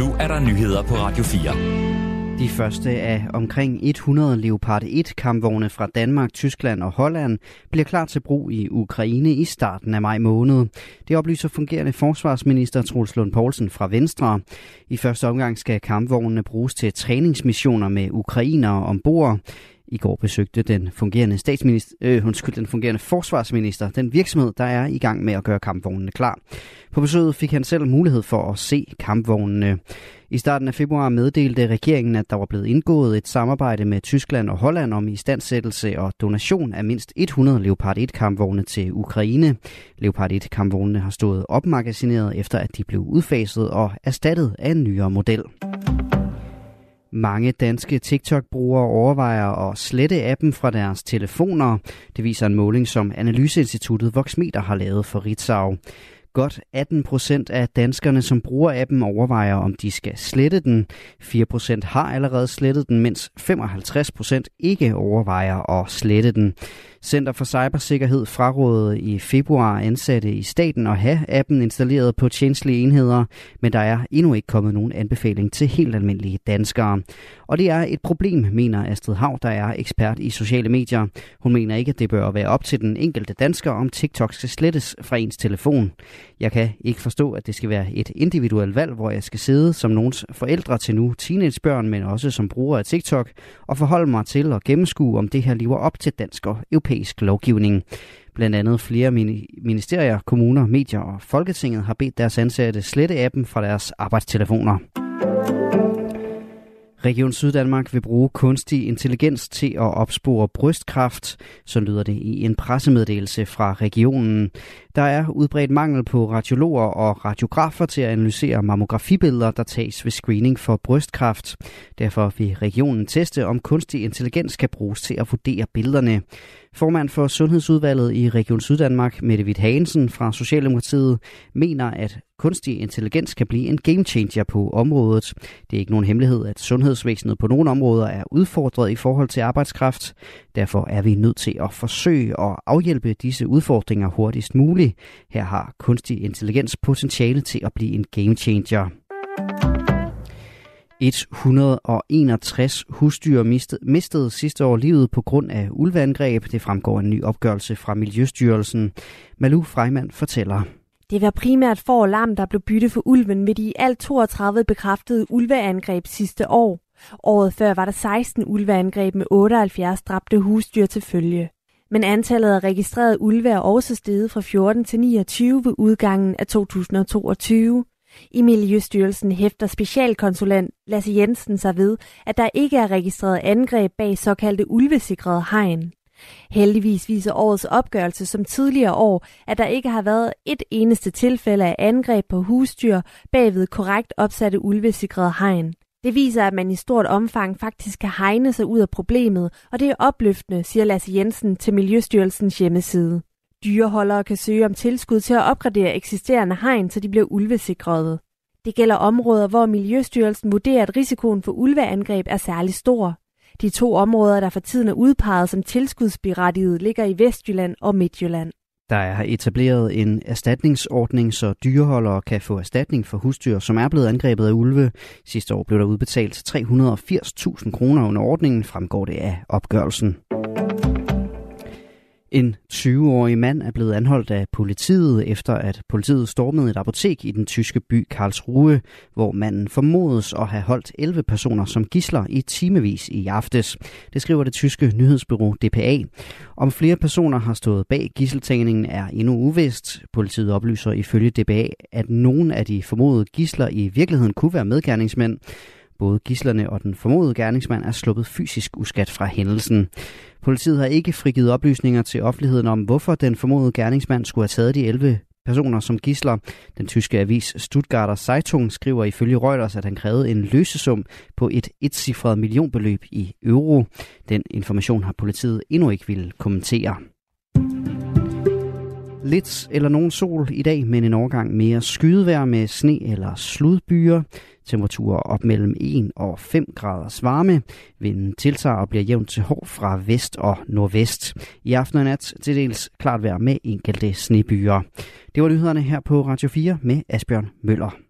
Nu er der nyheder på Radio 4. De første af omkring 100 Leopard 1 kampvogne fra Danmark, Tyskland og Holland bliver klar til brug i Ukraine i starten af maj måned. Det oplyser fungerende forsvarsminister Troels Lund Poulsen fra Venstre. I første omgang skal kampvognene bruges til træningsmissioner med ukrainere ombord. I går besøgte den fungerende, statsminister, øh, undskyld, den fungerende forsvarsminister den virksomhed, der er i gang med at gøre kampvognene klar. På besøget fik han selv mulighed for at se kampvognene. I starten af februar meddelte regeringen, at der var blevet indgået et samarbejde med Tyskland og Holland om istandsættelse og donation af mindst 100 Leopard 1 kampvogne til Ukraine. Leopard 1 kampvognene har stået opmagasineret efter at de blev udfaset og erstattet af en nyere model. Mange danske TikTok-brugere overvejer at slette appen fra deres telefoner. Det viser en måling, som Analyseinstituttet Voxmeter har lavet for Ritzau. Godt 18 procent af danskerne, som bruger appen, overvejer, om de skal slette den. 4 procent har allerede slettet den, mens 55 procent ikke overvejer at slette den. Center for Cybersikkerhed frarådede i februar ansatte i staten at have appen installeret på tjenestlige enheder, men der er endnu ikke kommet nogen anbefaling til helt almindelige danskere. Og det er et problem, mener Astrid Hav, der er ekspert i sociale medier. Hun mener ikke, at det bør være op til den enkelte dansker, om TikTok skal slettes fra ens telefon. Jeg kan ikke forstå, at det skal være et individuelt valg, hvor jeg skal sidde som nogens forældre til nu teenagebørn, men også som bruger af TikTok, og forholde mig til at gennemskue, om det her lever op til dansk og europæisk lovgivning. Blandt andet flere ministerier, kommuner, medier og Folketinget har bedt deres ansatte slette appen fra deres arbejdstelefoner. Region Syddanmark vil bruge kunstig intelligens til at opspore brystkræft, så lyder det i en pressemeddelelse fra regionen. Der er udbredt mangel på radiologer og radiografer til at analysere mammografibilleder, der tages ved screening for brystkræft. Derfor vil regionen teste, om kunstig intelligens kan bruges til at vurdere billederne. Formand for Sundhedsudvalget i Region Syddanmark, Mette Witt Hagensen fra Socialdemokratiet, mener, at kunstig intelligens kan blive en game changer på området. Det er ikke nogen hemmelighed, at sundhedsvæsenet på nogle områder er udfordret i forhold til arbejdskraft. Derfor er vi nødt til at forsøge at afhjælpe disse udfordringer hurtigst muligt. Her har kunstig intelligens potentiale til at blive en game changer. 161 husdyr mistede sidste år livet på grund af ulveangreb. Det fremgår en ny opgørelse fra Miljøstyrelsen. Malu Freimann fortæller. Det var primært for lam, der blev bytte for ulven ved de i alt 32 bekræftede ulveangreb sidste år. Året før var der 16 ulveangreb med 78 dræbte husdyr til følge. Men antallet af registrerede ulve er også steget fra 14 til 29 ved udgangen af 2022. I Miljøstyrelsen hæfter specialkonsulent Lasse Jensen sig ved, at der ikke er registreret angreb bag såkaldte ulvesikrede hegn. Heldigvis viser årets opgørelse som tidligere år, at der ikke har været et eneste tilfælde af angreb på husdyr bagved korrekt opsatte ulvesikrede hegn. Det viser, at man i stort omfang faktisk kan hegne sig ud af problemet, og det er opløftende, siger Lasse Jensen til Miljøstyrelsens hjemmeside. Dyreholdere kan søge om tilskud til at opgradere eksisterende hegn, så de bliver ulvesikrede. Det gælder områder, hvor Miljøstyrelsen vurderer, at risikoen for ulveangreb er særlig stor. De to områder, der for tiden er udpeget som tilskudsberettiget, ligger i Vestjylland og Midtjylland. Der er etableret en erstatningsordning, så dyreholdere kan få erstatning for husdyr, som er blevet angrebet af ulve. Sidste år blev der udbetalt 380.000 kroner under ordningen, fremgår det af opgørelsen. En 20-årig mand er blevet anholdt af politiet, efter at politiet stormede et apotek i den tyske by Karlsruhe, hvor manden formodes at have holdt 11 personer som gisler i timevis i aftes. Det skriver det tyske nyhedsbureau DPA. Om flere personer har stået bag gisseltagningen er endnu uvist. Politiet oplyser ifølge DPA, at nogle af de formodede gisler i virkeligheden kunne være medgerningsmænd. Både gislerne og den formodede gerningsmand er sluppet fysisk uskat fra hændelsen. Politiet har ikke frigivet oplysninger til offentligheden om, hvorfor den formodede gerningsmand skulle have taget de 11 personer som gisler. Den tyske avis Stuttgarter Zeitung skriver ifølge Reuters, at han krævede en løsesum på et etcifret millionbeløb i euro. Den information har politiet endnu ikke ville kommentere. Lidt eller nogen sol i dag, men en overgang mere skydevejr med sne eller sludbyer. Temperaturer op mellem 1 og 5 graders varme. Vinden tiltager og bliver jævnt til hård fra vest og nordvest. I aften og nat til dels klart vejr med enkelte snebyer. Det var nyhederne her på Radio 4 med Asbjørn Møller.